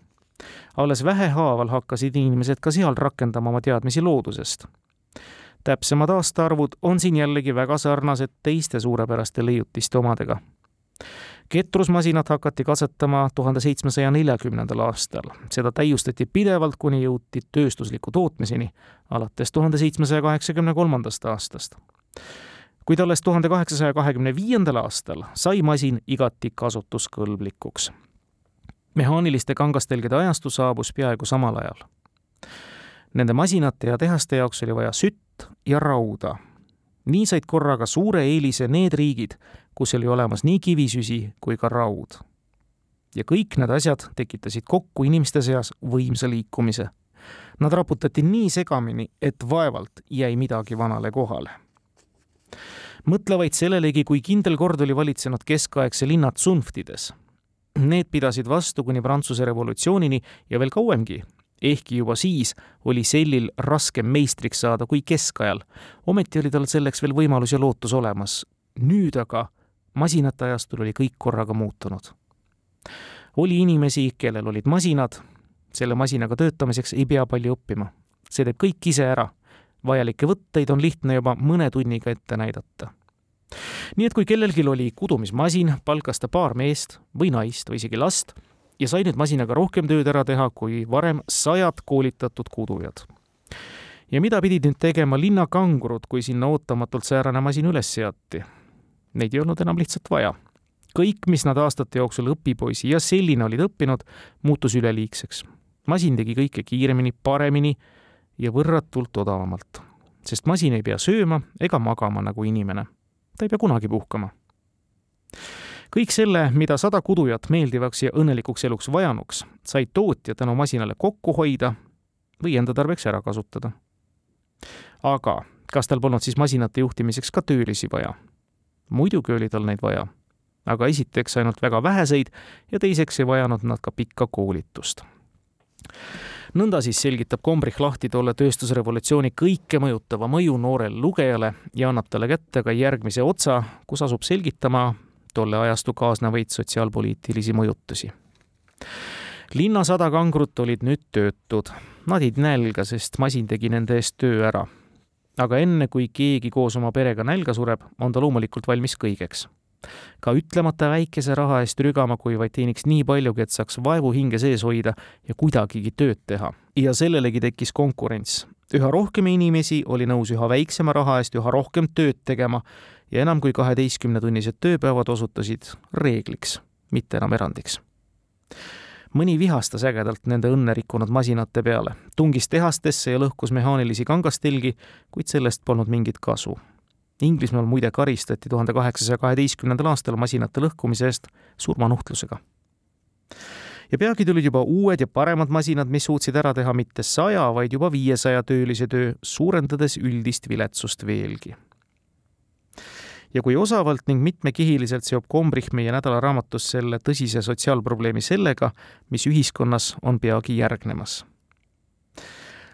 alles vähehaaval hakkasid inimesed ka seal rakendama oma teadmisi loodusest täpsemad aastaarvud on siin jällegi väga sarnased teiste suurepäraste leiutiste omadega. ketrusmasinat hakati katsetama tuhande seitsmesaja neljakümnendal aastal, seda täiustati pidevalt, kuni jõuti tööstusliku tootmiseni alates tuhande seitsmesaja kaheksakümne kolmandast aastast kuid alles tuhande kaheksasaja kahekümne viiendal aastal sai masin igati kasutuskõlblikuks. mehaaniliste kangastelgede ajastu saabus peaaegu samal ajal. Nende masinate ja tehaste jaoks oli vaja sütt, ja rauda. nii said korraga suure eelise need riigid, kus oli olemas nii kivisüsi kui ka raud. ja kõik need asjad tekitasid kokku inimeste seas võimsa liikumise. Nad raputati nii segamini, et vaevalt jäi midagi vanale kohale. mõtle vaid sellelegi, kui kindel kord oli valitsenud keskaegse linna tsunftides Need pidasid vastu kuni Prantsuse revolutsioonini ja veel kauemgi, ehkki juba siis oli sellil raskem meistriks saada kui keskajal. ometi oli tal selleks veel võimalus ja lootus olemas. nüüd aga masinate ajastul oli kõik korraga muutunud. oli inimesi, kellel olid masinad, selle masinaga töötamiseks ei pea palju õppima. see teeb kõik ise ära. vajalikke võtteid on lihtne juba mõne tunniga ette näidata nii et kui kellelgi oli kudumismasin, palkas ta paar meest või naist või isegi last ja sai nüüd masinaga rohkem tööd ära teha kui varem sajad koolitatud kudujad. ja mida pidid nüüd tegema linnakangurud, kui sinna ootamatult säärane masin üles seati? Neid ei olnud enam lihtsalt vaja. kõik, mis nad aastate jooksul õpipoisi ja selline olid õppinud, muutus üleliigseks. masin tegi kõike kiiremini, paremini ja võrratult odavamalt. sest masin ei pea sööma ega magama nagu inimene. ta ei pea kunagi puhkama kõik selle, mida sada kudujat meeldivaks ja õnnelikuks eluks vajanuks, sai tootja tänu masinale kokku hoida või enda tarbeks ära kasutada. aga kas tal polnud siis masinate juhtimiseks ka töölisi vaja? muidugi oli tal neid vaja, aga esiteks ainult väga väheseid ja teiseks ei vajanud nad ka pikka koolitust. nõnda siis selgitab Kombrich lahti tolle tööstusrevolutsiooni kõike mõjutava mõju noorele lugejale ja annab talle kätte ka järgmise otsa, kus asub selgitama, tolle ajastu kaasnevaid sotsiaalpoliitilisi mõjutusi. linna sada kangrut olid nüüd töötud, nadid nälga, sest masin tegi nende eest töö ära. aga enne, kui keegi koos oma perega nälga sureb, on ta loomulikult valmis kõigeks ka ütlemata väikese raha eest rügama, kui vaid teeniks nii paljugi, et saaks vaevu hinge sees hoida ja kuidagigi tööd teha. ja sellelegi tekkis konkurents. üha rohkem inimesi oli nõus üha väiksema raha eest üha rohkem tööd tegema ja enam kui kaheteistkümnetunnised tööpäevad osutusid reegliks, mitte enam erandiks. mõni vihastas ägedalt nende õnne rikkunud masinate peale, tungis tehastesse ja lõhkus mehaanilisi kangastelgi, kuid sellest polnud mingit kasu. Inglismaal muide karistati tuhande kaheksasaja kaheteistkümnendal aastal masinate lõhkumise eest surmanuhtlusega ja peagi tulid juba uued ja paremad masinad, mis suutsid ära teha mitte saja, vaid juba viiesaja töölise töö, suurendades üldist viletsust veelgi ja kui osavalt ning mitmekihiliselt seob Kombrich meie nädalaraamatus selle tõsise sotsiaalprobleemi sellega, mis ühiskonnas on peagi järgnemas.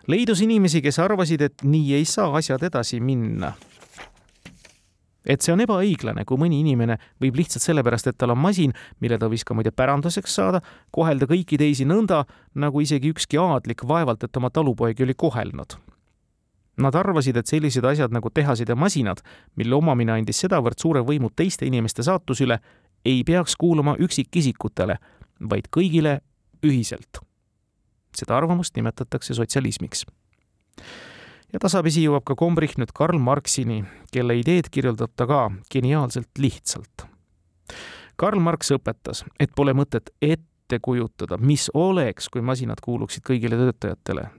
leidus inimesi, kes arvasid, et nii ei saa asjad edasi minna. et see on ebaõiglane, kui mõni inimene võib lihtsalt sellepärast, et tal on masin, mille ta võis ka muide päranduseks saada, kohelda kõiki teisi nõnda, nagu isegi ükski aadlik vaevalt, et oma talupoegi oli kohelnud Nad arvasid, et sellised asjad nagu tehased ja masinad, mille omamine andis sedavõrd suure võimu teiste inimeste saatuse üle, ei peaks kuuluma üksikisikutele, vaid kõigile ühiselt. seda arvamust nimetatakse sotsialismiks. ja tasapisi jõuab ka Kombrich nüüd Karl Marxini, kelle ideed kirjeldab ta ka geniaalselt lihtsalt. Karl Marx õpetas, et pole mõtet ette kujutada, mis oleks, kui masinad kuuluksid kõigile töötajatele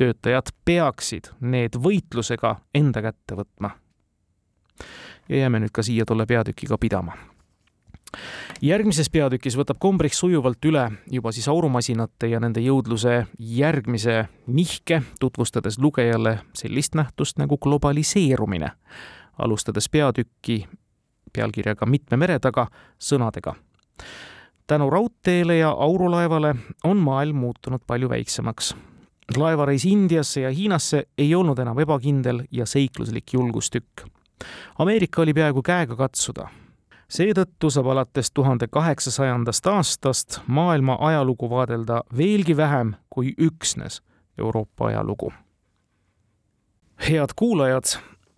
töötajad peaksid need võitlusega enda kätte võtma. ja jääme nüüd ka siia tolle peatükiga pidama. järgmises peatükis võtab Kombrich sujuvalt üle juba siis aurumasinate ja nende jõudluse järgmise nihke, tutvustades lugejale sellist nähtust nagu globaliseerumine, alustades peatükki pealkirjaga Mitme mere taga sõnadega tänu raudteele ja aurulaevale on maailm muutunud palju väiksemaks laevareis Indiasse ja Hiinasse ei olnud enam ebakindel ja seikluslik julgustükk. Ameerika oli peaaegu käega katsuda. seetõttu saab alates tuhande kaheksasajandast aastast maailma ajalugu vaadelda veelgi vähem kui üksnes Euroopa ajalugu. head kuulajad,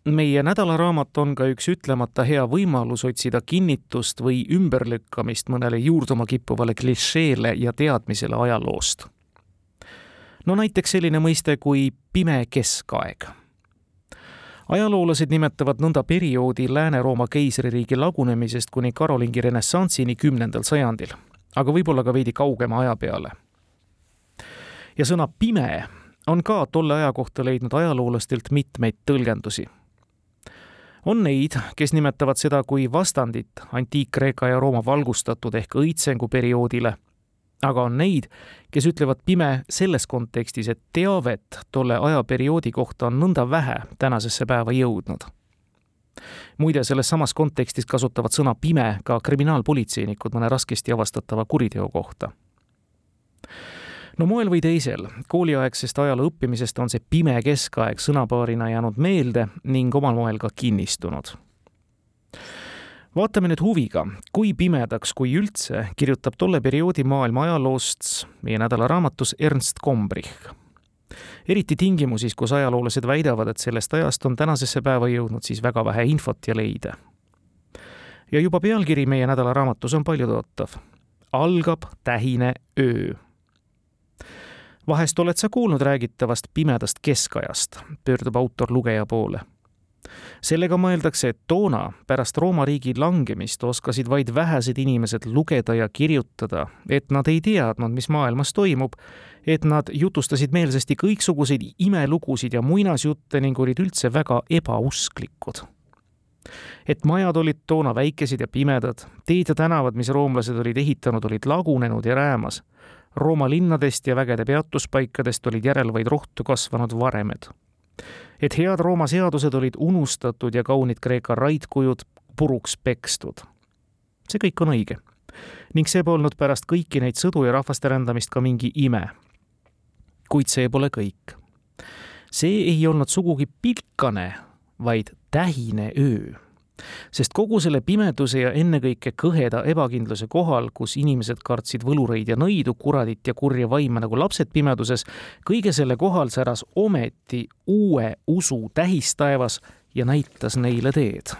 meie nädalaraamat on ka üks ütlemata hea võimalus otsida kinnitust või ümberlükkamist mõnele juurduma kippuvale klišeele ja teadmisele ajaloost no näiteks selline mõiste kui pime keskaeg. ajaloolased nimetavad nõnda perioodi Lääne-Rooma keisririigi lagunemisest kuni Karolingi renessanssini kümnendal sajandil, aga võib-olla ka veidi kaugema aja peale. ja sõna pime on ka tolle aja kohta leidnud ajaloolastelt mitmeid tõlgendusi on neid, kes nimetavad seda kui vastandit antiik-Kreeka ja Rooma valgustatud ehk õitsengu perioodile aga on neid, kes ütlevad pime selles kontekstis, et teavet tolle ajaperioodi kohta on nõnda vähe tänasesse päeva jõudnud. muide, selles samas kontekstis kasutavad sõna pime ka kriminaalpolitseinikud mõne raskesti avastatava kuriteo kohta no moel või teisel, kooliaegsest ajaloo õppimisest on see pime keskaeg sõnapaarina jäänud meelde ning omal moel ka kinnistunud. Vaatame nüüd huviga, kui pimedaks, kui üldse, kirjutab tolle perioodi maailma ajaloost meie nädalaraamatus Ernst Gombrich eriti tingimusis, kus ajaloolased väidavad, et sellest ajast on tänasesse päeva jõudnud siis väga vähe infot ja leide. ja juba pealkiri meie nädalaraamatus on paljutootav. algab tähine öö vahest oled sa kuulnud räägitavast pimedast keskajast, pöördub autor lugeja poole. Sellega mõeldakse, et toona, pärast Rooma riigi langemist, oskasid vaid vähesed inimesed lugeda ja kirjutada, et nad ei teadnud, mis maailmas toimub, et nad jutustasid meelsasti kõiksuguseid imelugusid ja muinasjutte ning olid üldse väga ebausklikud et majad olid toona väikesed ja pimedad, teed ja tänavad, mis roomlased olid ehitanud, olid lagunenud ja räämas Rooma linnadest ja vägede peatuspaikadest olid järel vaid rohtu kasvanud varemed. Et head Rooma seadused olid unustatud ja kaunid Kreeka raidkujud puruks pekstud. see kõik on õige. ning see polnud pärast kõiki neid sõdu ja rahvaste rändamist ka mingi ime. kuid see pole kõik. see ei olnud sugugi pilkane, vaid tähine öö sest kogu selle pimeduse ja ennekõike kõheda ebakindluse kohal, kus inimesed kartsid võlureid ja nõidu, kuradit ja kurja vaime nagu lapsed pimeduses, kõige selle kohal säras ometi uue usu tähistaevas ja näitas neile teed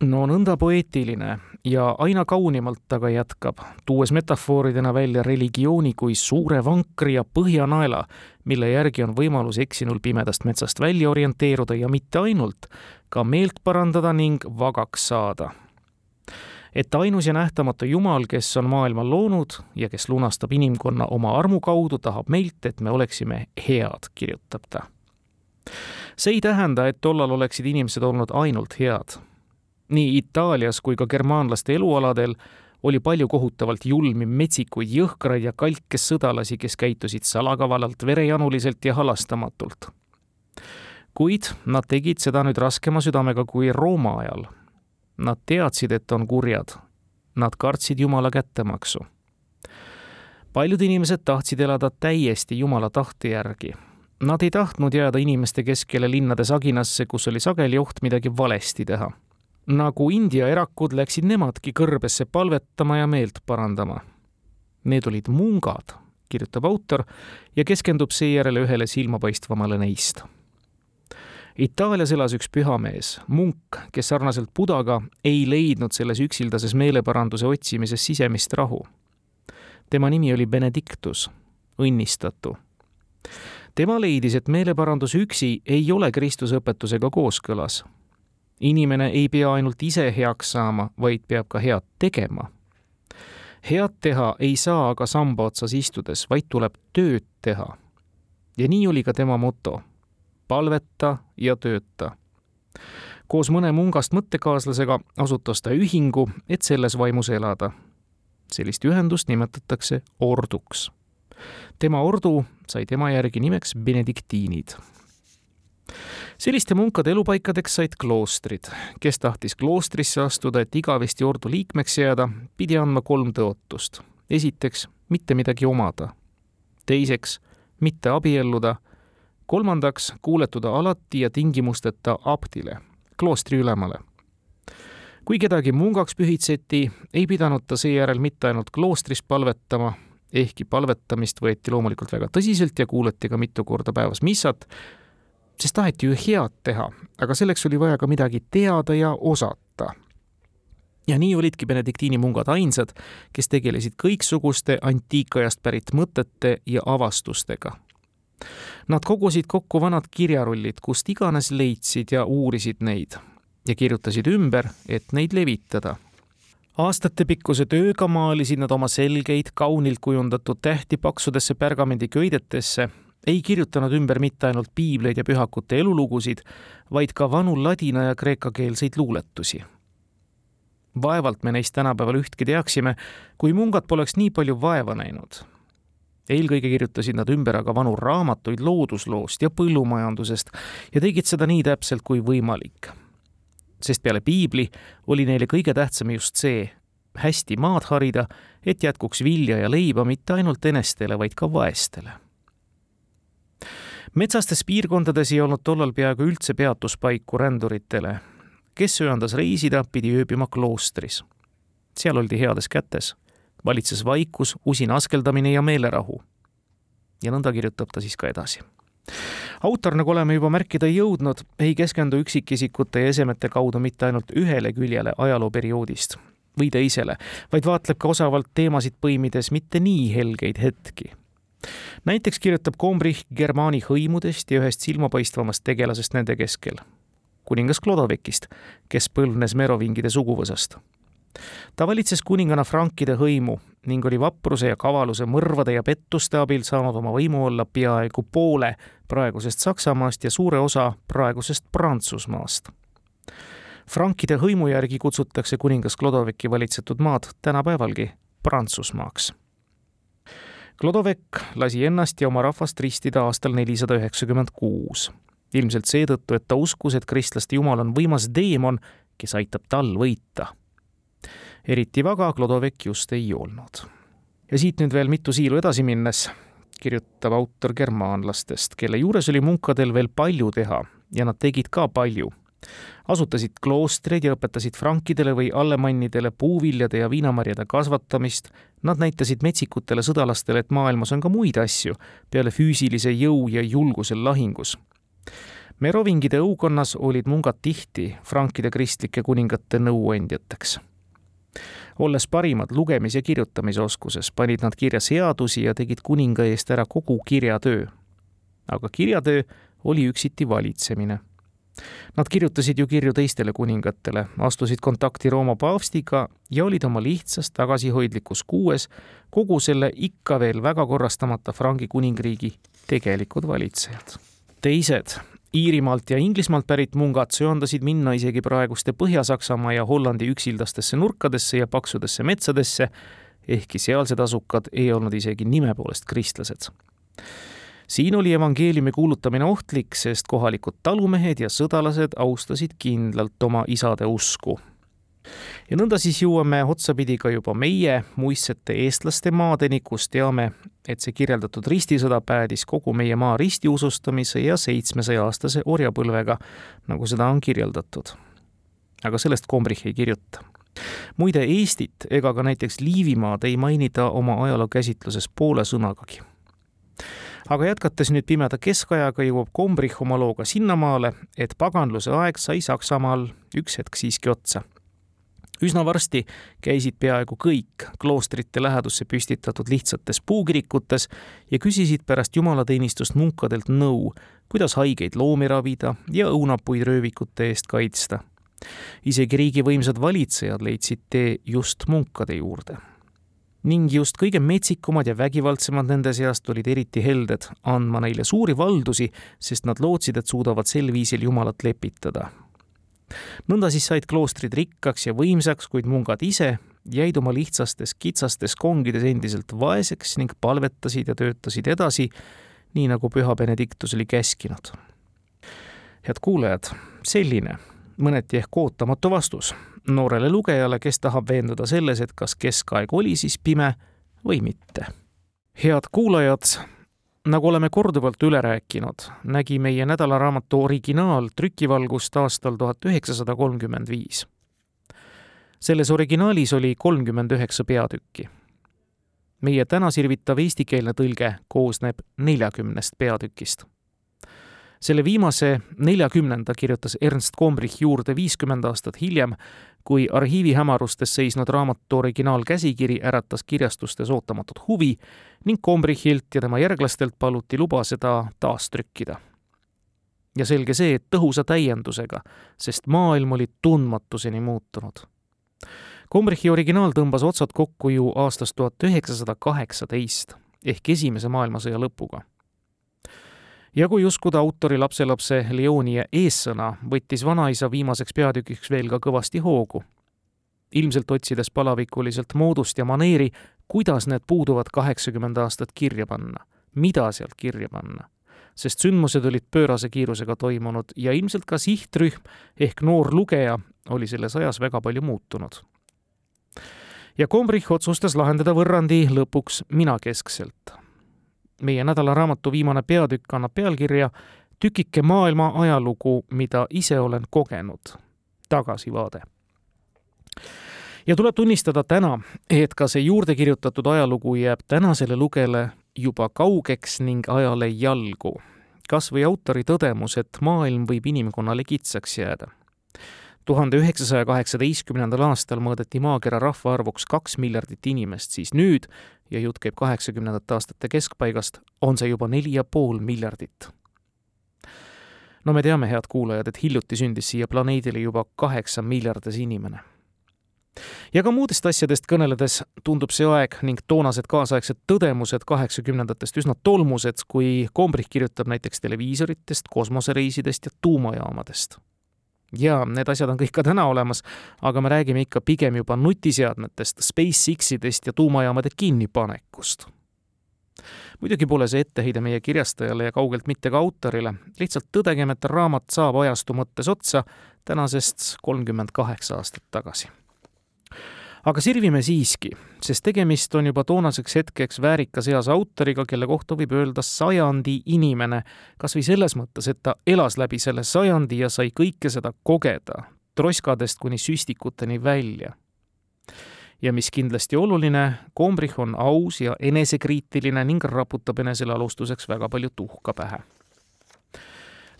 no nõnda poeetiline ja aina kaunimalt aga jätkab, tuues metafooridena välja religiooni kui suure vankri ja põhjanaela, mille järgi on võimalus eksinul pimedast metsast välja orienteeruda ja mitte ainult, ka meelt parandada ning vagaks saada. et ainus ja nähtamatu Jumal, kes on maailma loonud ja kes lunastab inimkonna oma armu kaudu, tahab meilt, et me oleksime head, kirjutab ta. see ei tähenda, et tollal oleksid inimesed olnud ainult head nii Itaalias kui ka germaanlaste elualadel oli palju kohutavalt julmi, metsikuid, jõhkraid ja kalkes sõdalasi, kes käitusid salakavalalt, verejanuliselt ja halastamatult. kuid nad tegid seda nüüd raskema südamega kui Rooma ajal. Nad teadsid, et on kurjad. Nad kartsid Jumala kättemaksu. paljud inimesed tahtsid elada täiesti Jumala tahte järgi. Nad ei tahtnud jääda inimeste keskele linnade saginasse, kus oli sageli oht midagi valesti teha nagu India erakud läksid nemadki kõrbesse palvetama ja meelt parandama. Need olid mungad, kirjutab autor ja keskendub seejärel ühele silmapaistvamale neist. Itaalias elas üks pühamees, munk, kes sarnaselt Budaga ei leidnud selles üksildases meeleparanduse otsimises sisemist rahu. tema nimi oli Benedictus, õnnistatu. tema leidis, et meeleparandus üksi ei ole Kristuse õpetusega kooskõlas inimene ei pea ainult ise heaks saama, vaid peab ka head tegema. head teha ei saa aga samba otsas istudes, vaid tuleb tööd teha. ja nii oli ka tema moto. palveta ja tööta. koos mõne mungast mõttekaaslasega asutas ta ühingu, et selles vaimus elada. sellist ühendust nimetatakse orduks. tema ordu sai tema järgi nimeks benediktiinid selliste munkade elupaikadeks said kloostrid. kes tahtis kloostrisse astuda, et igavesti ordu liikmeks jääda, pidi andma kolm tõotust. esiteks, mitte midagi omada. teiseks, mitte abielluda. kolmandaks, kuuletuda alati ja tingimusteta abdile, kloostri ülemale kui kedagi mungaks pühitseti, ei pidanud ta seejärel mitte ainult kloostris palvetama, ehkki palvetamist võeti loomulikult väga tõsiselt ja kuulati ka mitu korda päevas missat, sest taheti ju head teha, aga selleks oli vaja ka midagi teada ja osata. ja nii olidki benediktiini mungad ainsad, kes tegelesid kõiksuguste antiikajast pärit mõtete ja avastustega. Nad kogusid kokku vanad kirjarullid, kust iganes leidsid ja uurisid neid ja kirjutasid ümber, et neid levitada aastatepikkuse tööga maalisid nad oma selgeid, kaunilt kujundatud tähti paksudesse pergamendiköidetesse ei kirjutanud ümber mitte ainult piibleid ja pühakute elulugusid, vaid ka vanu ladina ja kreekakeelseid luuletusi. vaevalt me neist tänapäeval ühtki teaksime, kui mungad poleks nii palju vaeva näinud. eelkõige kirjutasid nad ümber aga vanu raamatuid loodusloost ja põllumajandusest ja tegid seda nii täpselt kui võimalik sest peale piibli oli neile kõige tähtsam just see, hästi maad harida, et jätkuks vilja ja leiba mitte ainult enestele, vaid ka vaestele. Metsastes piirkondades ei olnud tollal peaaegu üldse peatuspaiku ränduritele. kes söandas reisida, pidi ööbima kloostris. seal oldi heades kätes. valitses vaikus, usin askeldamine ja meelerahu. ja nõnda kirjutab ta siis ka edasi autor, nagu oleme juba märkida jõudnud, ei keskendu üksikisikute ja esemete kaudu mitte ainult ühele küljele ajalooperioodist või teisele, vaid vaatleb ka osavalt teemasid põimides mitte nii helgeid hetki. Näiteks kirjutab Combrich Germaani hõimudest ja ühest silmapaistvamast tegelasest nende keskel, kuningas Klodovekist, kes põlvnes merovingide suguvõsast ta valitses kuningana frankide hõimu ning oli vapruse ja kavaluse mõrvade ja pettuste abil saanud oma võimu olla peaaegu poole praegusest Saksamaast ja suure osa praegusest Prantsusmaast. frankide hõimu järgi kutsutakse kuningas Klodoveki valitsetud maad tänapäevalgi Prantsusmaaks. Klodovek lasi ennast ja oma rahvast ristida aastal nelisada üheksakümmend kuus ilmselt seetõttu, et ta uskus, et kristlaste jumal on võimas teemon, kes aitab tal võita eriti vaga Klodovek just ei olnud. ja siit nüüd veel mitu siilu edasi minnes kirjutab autor germaanlastest, kelle juures oli munkadel veel palju teha ja nad tegid ka palju. Asutasid kloostreid ja õpetasid frankidele või allemannidele puuviljade ja viinamarjade kasvatamist, nad näitasid metsikutele sõdalastele, et maailmas on ka muid asju peale füüsilise jõu ja julguse lahingus merovingide õukonnas olid mungad tihti frankide kristlike kuningate nõuandjateks olles parimad lugemis- ja kirjutamisoskuses, panid nad kirja seadusi ja tegid kuninga eest ära kogu kirjatöö. aga kirjatöö oli üksiti valitsemine. Nad kirjutasid ju kirju teistele kuningatele, astusid kontakti Rooma paavstiga ja olid oma lihtsas tagasihoidlikus kuues kogu selle ikka veel väga korrastamata Frangi kuningriigi tegelikud valitsejad. teised Iirimaalt ja Inglismaalt pärit mungad söandasid minna isegi praeguste Põhja-Saksamaa ja Hollandi üksildastesse nurkadesse ja paksudesse metsadesse, ehkki sealsed asukad ei olnud isegi nime poolest kristlased. Siin oli evangeeliumi kuulutamine ohtlik, sest kohalikud talumehed ja sõdalased austasid kindlalt oma isade usku ja nõnda siis jõuame otsapidi ka juba meie muistsete eestlaste maadeni, kus teame, et see kirjeldatud ristisõda päädis kogu meie maa ristiusustamise ja seitsmesaja-aastase orjapõlvega, nagu seda on kirjeldatud. aga sellest Kombrich ei kirjuta. muide, Eestit ega ka näiteks Liivimaad ei mainita oma ajalookäsitluses poole sõnagagi aga jätkates nüüd pimeda keskajaga, jõuab Kombrich oma looga sinnamaale, et paganluse aeg sai Saksamaal üks hetk siiski otsa üsna varsti käisid peaaegu kõik kloostrite lähedusse püstitatud lihtsates puukirikutes ja küsisid pärast jumalateenistust munkadelt nõu, kuidas haigeid loomi ravida ja õunapuid röövikute eest kaitsta. isegi riigi võimsad valitsejad leidsid tee just munkade juurde. Ning just kõige metsikumad ja vägivaldsemad nende seast olid eriti helded, andma neile suuri valdusi, sest nad lootsid, et suudavad sel viisil Jumalat lepitada nõnda siis said kloostrid rikkaks ja võimsaks, kuid mungad ise jäid oma lihtsastes kitsastes kongides endiselt vaeseks ning palvetasid ja töötasid edasi, nii nagu püha Benedictus oli käskinud. head kuulajad, selline mõneti ehk ootamatu vastus noorele lugejale, kes tahab veenduda selles, et kas keskaeg oli siis pime või mitte. head kuulajad, nagu oleme korduvalt üle rääkinud, nägi meie nädalaraamatu originaal trükivalgust aastal tuhat üheksasada kolmkümmend viis. selles originaalis oli kolmkümmend üheksa peatükki. meie täna sirvitav eestikeelne tõlge koosneb neljakümnest peatükist selle viimase neljakümnenda kirjutas Ernst Kombrich juurde viiskümmend aastat hiljem, kui arhiivihämarustes seisnud raamatu originaalkäsikiri äratas kirjastustes ootamatut huvi ning Kombrichilt ja tema järglastelt paluti luba seda taastrükkida. ja selge see, et tõhusa täiendusega, sest maailm oli tundmatuseni muutunud. Kombrichi originaal tõmbas otsad kokku ju aastast tuhat üheksasada kaheksateist ehk Esimese maailmasõja lõpuga ja kui uskuda autori lapselapse Leonie eessõna, võttis vanaisa viimaseks peatükiks veel ka kõvasti hoogu. ilmselt otsides palavikuliselt moodust ja maneeri, kuidas need puuduvad kaheksakümmend aastat kirja panna, mida sealt kirja panna. sest sündmused olid pöörase kiirusega toimunud ja ilmselt ka sihtrühm ehk noor lugeja oli selles ajas väga palju muutunud. ja Kombrich otsustas lahendada võrrandi lõpuks minakeskselt. Meie nädalaraamatu viimane peatükk annab pealkirja Tükike maailma ajalugu, mida ise olen kogenud. tagasivaade ja tuleb tunnistada täna, et ka see juurde kirjutatud ajalugu jääb tänasele lugejale juba kaugeks ning ajale jalgu. kas või autori tõdemus, et maailm võib inimkonnale kitsaks jääda. Tuhande üheksasaja kaheksateistkümnendal aastal mõõdeti maakera rahvaarvuks kaks miljardit inimest, siis nüüd, ja jutt käib kaheksakümnendate aastate keskpaigast, on see juba neli ja pool miljardit no me teame, head kuulajad, et hiljuti sündis siia planeedile juba kaheksa miljardis inimene ja ka muudest asjadest kõneledes tundub see aeg ning toonased kaasaegsed tõdemused kaheksakümnendatest üsna tolmused, kui Kombrich kirjutab näiteks televiisoritest, kosmosereisidest ja tuumajaamadest. Ja need asjad on kõik ka täna olemas, aga me räägime ikka pigem juba nutiseadmetest, SpaceX-idest ja tuumajaamade kinnipanekust. Muidugi pole see etteheide meie kirjastajale ja kaugelt mitte ka autorile, lihtsalt tõdegem, et raamat saab ajastu mõttes otsa tänasest kolmkümmend kaheksa aastat tagasi aga sirvime siiski, sest tegemist on juba toonaseks hetkeks väärikas eas autoriga, kelle kohta võib öelda sajandi inimene, kas või selles mõttes, et ta elas läbi selle sajandi ja sai kõike seda kogeda, troskadest kuni süstikuteni välja. ja mis kindlasti oluline, Kombrich on aus ja enesekriitiline ning raputab enesele alustuseks väga palju tuhka pähe.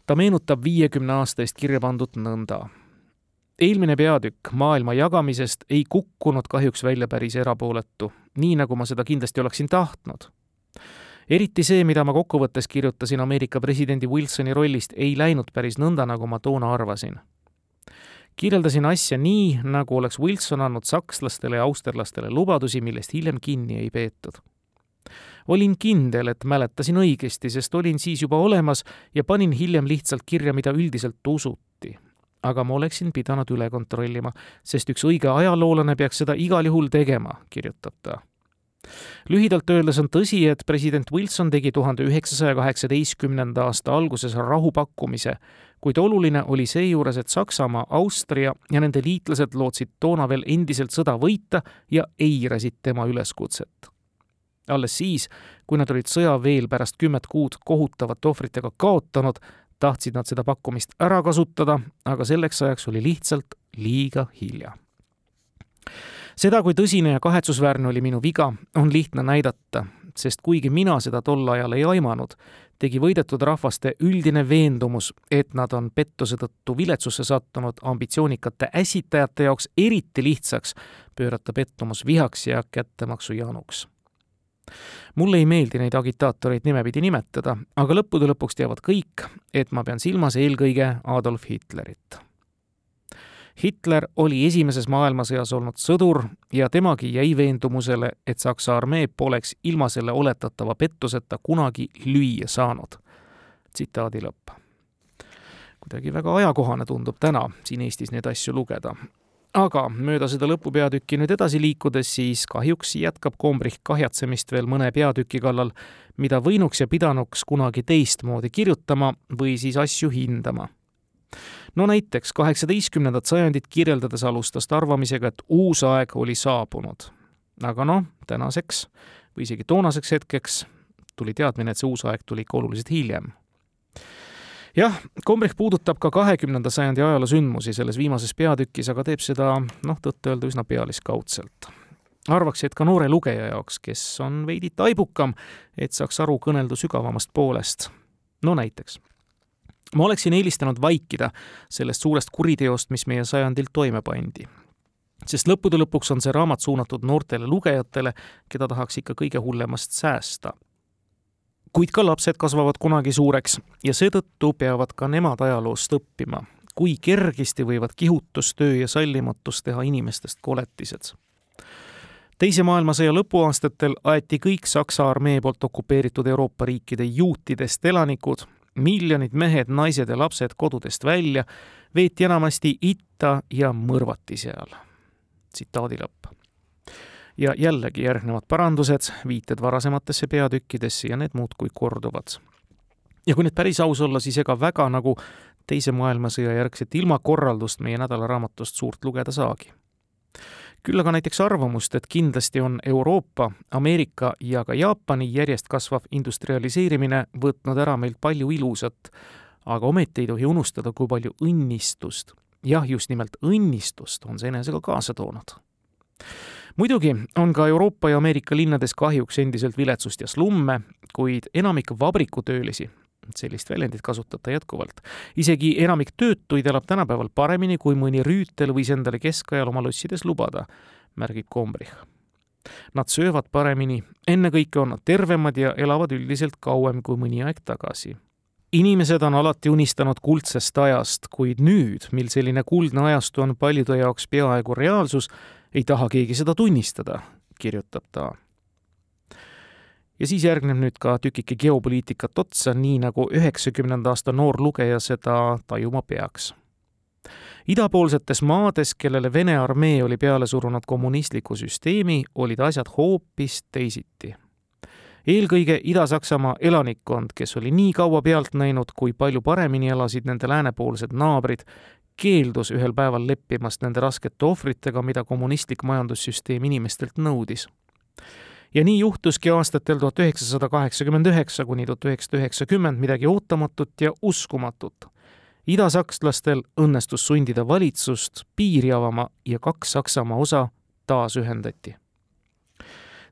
ta meenutab viiekümne aasta eest kirja pandud nõnda eelmine peatükk maailma jagamisest ei kukkunud kahjuks välja päris erapooletu, nii nagu ma seda kindlasti oleksin tahtnud. eriti see, mida ma kokkuvõttes kirjutasin Ameerika presidendi Wilsoni rollist, ei läinud päris nõnda, nagu ma toona arvasin. kirjeldasin asja nii, nagu oleks Wilson andnud sakslastele ja austerlastele lubadusi, millest hiljem kinni ei peetud olin kindel, et mäletasin õigesti, sest olin siis juba olemas ja panin hiljem lihtsalt kirja, mida üldiselt usuti aga ma oleksin pidanud üle kontrollima, sest üks õige ajaloolane peaks seda igal juhul tegema, kirjutab ta. lühidalt öeldes on tõsi, et president Wilson tegi tuhande üheksasaja kaheksateistkümnenda aasta alguses rahupakkumise, kuid oluline oli seejuures, et Saksamaa, Austria ja nende liitlased lootsid toona veel endiselt sõda võita ja eirasid tema üleskutset alles siis, kui nad olid sõja veel pärast kümmet kuud kohutavate ohvritega kaotanud, tahtsid nad seda pakkumist ära kasutada, aga selleks ajaks oli lihtsalt liiga hilja. seda, kui tõsine ja kahetsusväärne oli minu viga, on lihtne näidata, sest kuigi mina seda tol ajal ei aimanud, tegi võidetud rahvaste üldine veendumus, et nad on pettuse tõttu viletsusse sattunud ambitsioonikate ässitajate jaoks eriti lihtsaks pöörata pettumus vihaks ja kättemaksu januks mulle ei meeldi neid agitaatoreid nimepidi nimetada, aga lõppude lõpuks teavad kõik, et ma pean silmas eelkõige Adolf Hitlerit. Hitler oli esimeses maailmasõjas olnud sõdur ja temagi jäi veendumusele, et Saksa armee poleks ilma selle oletatava pettuseta kunagi lüüa saanud. tsitaadi lõpp kuidagi väga ajakohane tundub täna siin Eestis neid asju lugeda aga mööda seda lõpupeatükki nüüd edasi liikudes, siis kahjuks jätkab Kombrich kahjatsemist veel mõne peatüki kallal, mida võinuks ja pidanuks kunagi teistmoodi kirjutama või siis asju hindama. no näiteks kaheksateistkümnendat sajandit kirjeldades alustas ta arvamisega, et uus aeg oli saabunud. aga noh, tänaseks või isegi toonaseks hetkeks tuli teadmine, et see uus aeg tuli ikka oluliselt hiljem jah, Kombrich puudutab ka kahekümnenda sajandi ajaloo sündmusi selles viimases peatükis, aga teeb seda noh, tõtt-öelda üsna pealiskaudselt. arvaks, et ka noore lugeja jaoks, kes on veidi taibukam, et saaks aru kõneldu sügavamast poolest. no näiteks ma oleksin eelistanud vaikida sellest suurest kuriteost, mis meie sajandil toime pandi. sest lõppude lõpuks on see raamat suunatud noortele lugejatele, keda tahaks ikka kõige hullemast säästa kuid ka lapsed kasvavad kunagi suureks ja seetõttu peavad ka nemad ajaloost õppima, kui kergesti võivad kihutustöö ja sallimatus teha inimestest koletised. teise maailmasõja lõpuaastatel aeti kõik Saksa armee poolt okupeeritud Euroopa riikide juutidest elanikud, miljonid mehed, naised ja lapsed kodudest välja, veeti enamasti itta ja mõrvati seal. tsitaadi lõpp ja jällegi järgnevad parandused, viited varasematesse peatükkidesse ja need muudkui korduvad. ja kui nüüd päris aus olla, siis ega väga nagu teise maailmasõja järgset ilmakorraldust meie nädalaraamatust suurt lugeda saagi. küll aga näiteks arvamust, et kindlasti on Euroopa, Ameerika ja ka Jaapani järjest kasvav industrialiseerimine võtnud ära meilt palju ilusat, aga ometi ei tohi unustada, kui palju õnnistust, jah, just nimelt õnnistust on see enesega kaasa toonud muidugi on ka Euroopa ja Ameerika linnades kahjuks endiselt viletsust ja slumme, kuid enamik vabrikutöölisi, sellist väljendit kasutab ta jätkuvalt. isegi enamik töötuid elab tänapäeval paremini, kui mõni rüütel võis endale keskajal oma lossides lubada, märgib Kombrich. Nad söövad paremini, ennekõike on nad tervemad ja elavad üldiselt kauem kui mõni aeg tagasi inimesed on alati unistanud kuldsest ajast, kuid nüüd, mil selline kuldne ajastu on paljude jaoks peaaegu reaalsus, ei taha keegi seda tunnistada, kirjutab ta. ja siis järgneb nüüd ka tükike geopoliitikat otsa, nii nagu üheksakümnenda aasta noor lugeja seda tajuma peaks. idapoolsetes maades, kellele Vene armee oli peale surunud kommunistliku süsteemi, olid asjad hoopis teisiti eelkõige Ida-Saksamaa elanikkond, kes oli nii kaua pealt näinud, kui palju paremini elasid nende läänepoolsed naabrid, keeldus ühel päeval leppimast nende raskete ohvritega, mida kommunistlik majandussüsteem inimestelt nõudis. ja nii juhtuski aastatel tuhat üheksasada kaheksakümmend üheksa kuni tuhat üheksasada üheksakümmend midagi ootamatut ja uskumatut. idasakslastel õnnestus sundida valitsust piiri avama ja kaks Saksamaa osa taasühendati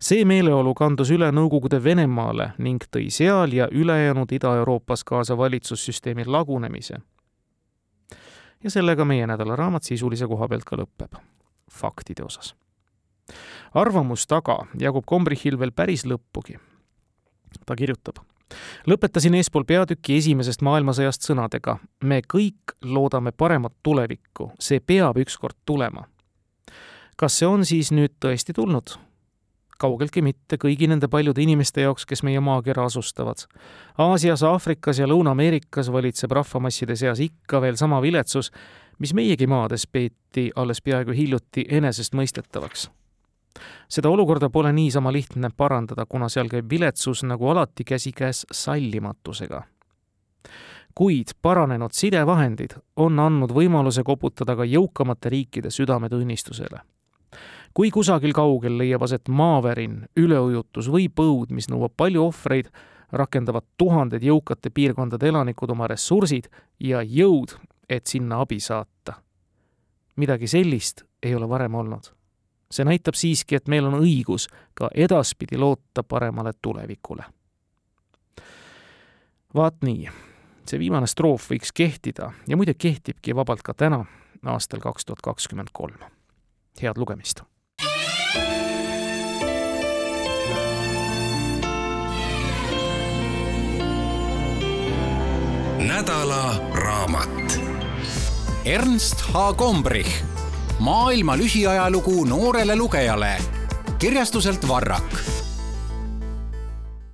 see meeleolu kandus üle Nõukogude Venemaale ning tõi seal ja ülejäänud Ida-Euroopas kaasa valitsussüsteemi lagunemise ja sellega meie nädalaraamat sisulise koha pealt ka lõpeb, faktide osas. arvamus taga jagub Kombrichil veel päris lõppugi. ta kirjutab. lõpetasin eespool peatüki esimesest maailmasõjast sõnadega. me kõik loodame paremat tulevikku, see peab ükskord tulema. kas see on siis nüüd tõesti tulnud? Kaugeltki mitte kõigi nende paljude inimeste jaoks, kes meie maakera asustavad. Aasias, Aafrikas ja Lõuna-Ameerikas valitseb rahvamasside seas ikka veel sama viletsus, mis meiegi maades peeti alles peaaegu hiljuti enesestmõistetavaks. seda olukorda pole niisama lihtne parandada, kuna seal käib viletsus nagu alati käsikäes sallimatusega kuid paranenud sidevahendid on andnud võimaluse koputada ka jõukamate riikide südametunnistusele kui kusagil kaugel leiab aset maavärin, üleujutus või põud, mis nõuab palju ohvreid, rakendavad tuhanded jõukate piirkondade elanikud oma ressursid ja jõud, et sinna abi saata. midagi sellist ei ole varem olnud. see näitab siiski, et meil on õigus ka edaspidi loota paremale tulevikule. vaat nii, see viimane stroof võiks kehtida ja muide kehtibki vabalt ka täna, aastal kaks tuhat kakskümmend kolm. head lugemist!
Nädala raamat.
Ernst H. Gombrich, maailma lühiajalugu noorele lugejale, kirjastuselt Varrak